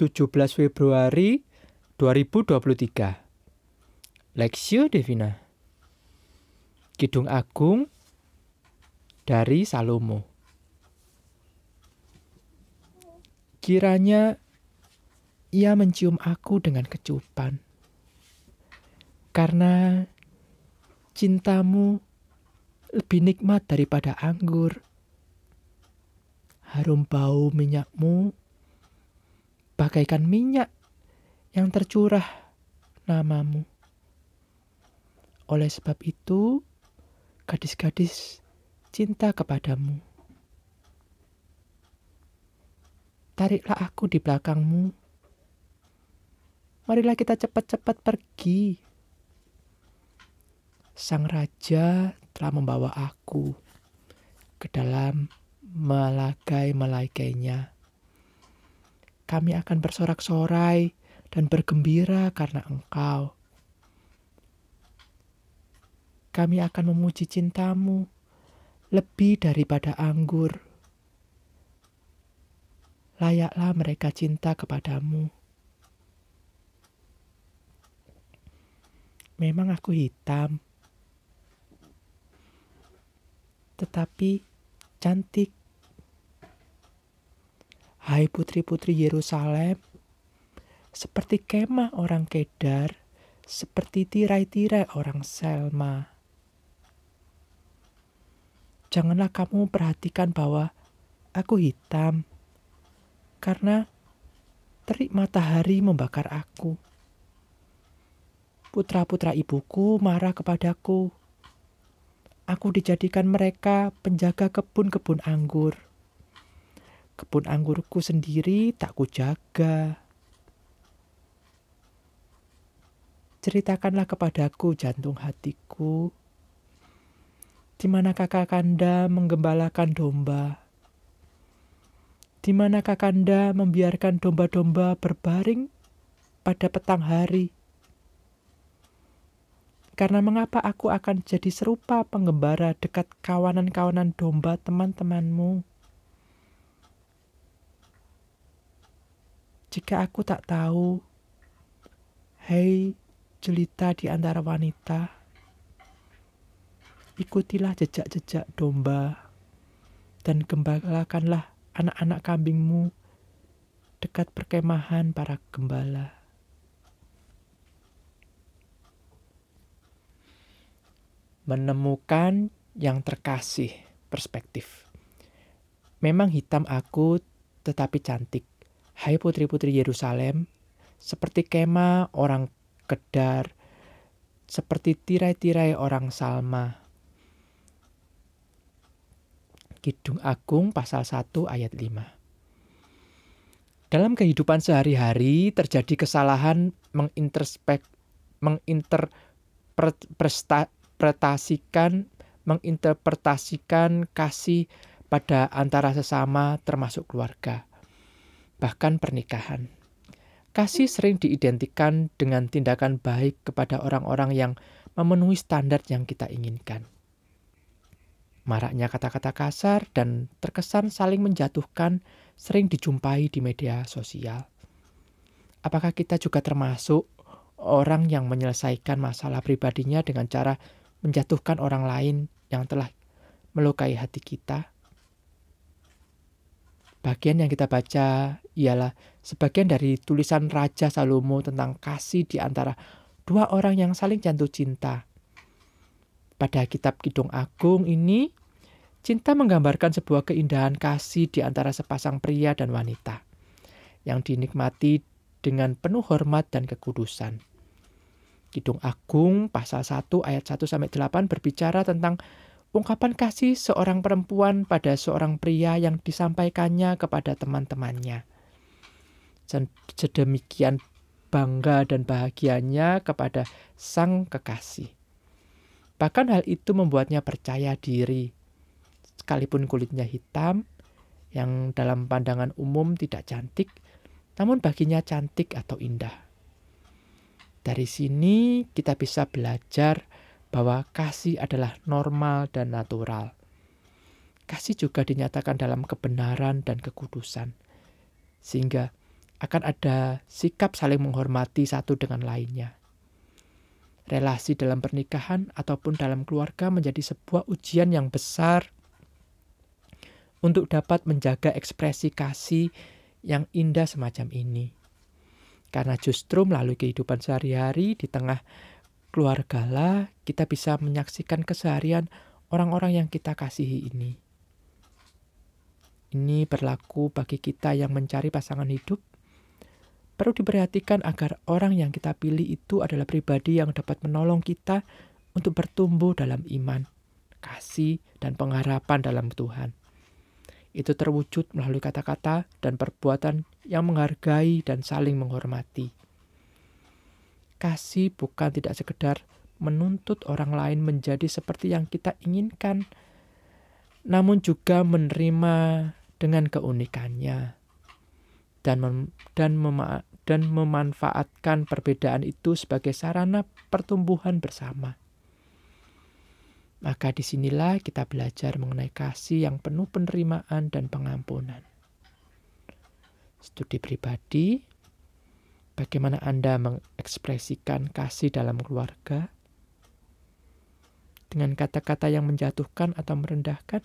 17 Februari 2023 Lexio Devina Kidung Agung dari Salomo. Kiranya ia mencium aku dengan kecupan. Karena cintamu lebih nikmat daripada anggur. Harum bau minyakmu bagaikan minyak yang tercurah namamu. Oleh sebab itu, gadis-gadis cinta kepadamu. Tariklah aku di belakangmu. Marilah kita cepat-cepat pergi. Sang raja telah membawa aku ke dalam melagai-melagainya kami akan bersorak-sorai dan bergembira karena Engkau. Kami akan memuji cintamu lebih daripada anggur. Layaklah mereka cinta kepadamu. Memang aku hitam, tetapi cantik. Hai putri-putri Yerusalem, seperti kemah orang Kedar, seperti tirai-tirai orang Selma. Janganlah kamu perhatikan bahwa aku hitam, karena terik matahari membakar aku. Putra-putra ibuku marah kepadaku. Aku dijadikan mereka penjaga kebun-kebun anggur Kebun anggurku sendiri tak kujaga. Ceritakanlah kepadaku jantung hatiku, di mana kakak kanda menggembalakan domba, di mana kakanda membiarkan domba-domba berbaring pada petang hari. Karena mengapa aku akan jadi serupa penggembara dekat kawanan-kawanan domba teman-temanmu? Jika aku tak tahu, hei jelita di antara wanita, ikutilah jejak-jejak domba dan gembalakanlah anak-anak kambingmu dekat perkemahan para gembala. Menemukan yang terkasih perspektif. Memang hitam aku tetapi cantik. Hai putri-putri Yerusalem, seperti kema orang Kedar, seperti tirai-tirai orang Salma. Kidung Agung pasal 1 ayat 5. Dalam kehidupan sehari-hari terjadi kesalahan mengintrospek menginterpretasikan menginterpretasikan kasih pada antara sesama termasuk keluarga bahkan pernikahan. Kasih sering diidentikan dengan tindakan baik kepada orang-orang yang memenuhi standar yang kita inginkan. Maraknya kata-kata kasar dan terkesan saling menjatuhkan sering dijumpai di media sosial. Apakah kita juga termasuk orang yang menyelesaikan masalah pribadinya dengan cara menjatuhkan orang lain yang telah melukai hati kita? Bagian yang kita baca ialah sebagian dari tulisan Raja Salomo tentang kasih di antara dua orang yang saling jatuh cinta. Pada kitab Kidung Agung ini, cinta menggambarkan sebuah keindahan kasih di antara sepasang pria dan wanita yang dinikmati dengan penuh hormat dan kekudusan. Kidung Agung pasal 1 ayat 1 sampai 8 berbicara tentang ungkapan kasih seorang perempuan pada seorang pria yang disampaikannya kepada teman-temannya. Sedemikian bangga dan bahagianya kepada sang kekasih. Bahkan hal itu membuatnya percaya diri. Sekalipun kulitnya hitam, yang dalam pandangan umum tidak cantik, namun baginya cantik atau indah. Dari sini kita bisa belajar bahwa kasih adalah normal dan natural. Kasih juga dinyatakan dalam kebenaran dan kekudusan. Sehingga akan ada sikap saling menghormati satu dengan lainnya. Relasi dalam pernikahan ataupun dalam keluarga menjadi sebuah ujian yang besar untuk dapat menjaga ekspresi kasih yang indah semacam ini. Karena justru melalui kehidupan sehari-hari di tengah keluarga lah kita bisa menyaksikan keseharian orang-orang yang kita kasihi ini. Ini berlaku bagi kita yang mencari pasangan hidup. Perlu diperhatikan agar orang yang kita pilih itu adalah pribadi yang dapat menolong kita untuk bertumbuh dalam iman, kasih, dan pengharapan dalam Tuhan. Itu terwujud melalui kata-kata dan perbuatan yang menghargai dan saling menghormati. Kasih bukan tidak sekedar menuntut orang lain menjadi seperti yang kita inginkan, namun juga menerima dengan keunikannya dan mem dan mema dan memanfaatkan perbedaan itu sebagai sarana pertumbuhan bersama. Maka di sinilah kita belajar mengenai kasih yang penuh penerimaan dan pengampunan. Studi pribadi, bagaimana Anda mengekspresikan kasih dalam keluarga dengan kata-kata yang menjatuhkan atau merendahkan?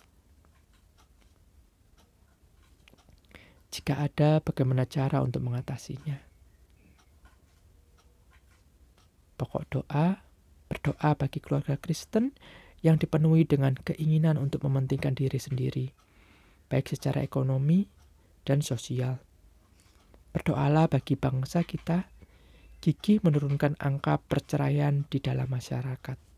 Jika ada, bagaimana cara untuk mengatasinya? Pokok doa, berdoa bagi keluarga Kristen yang dipenuhi dengan keinginan untuk mementingkan diri sendiri, baik secara ekonomi dan sosial. Berdoalah bagi bangsa kita, gigih menurunkan angka perceraian di dalam masyarakat.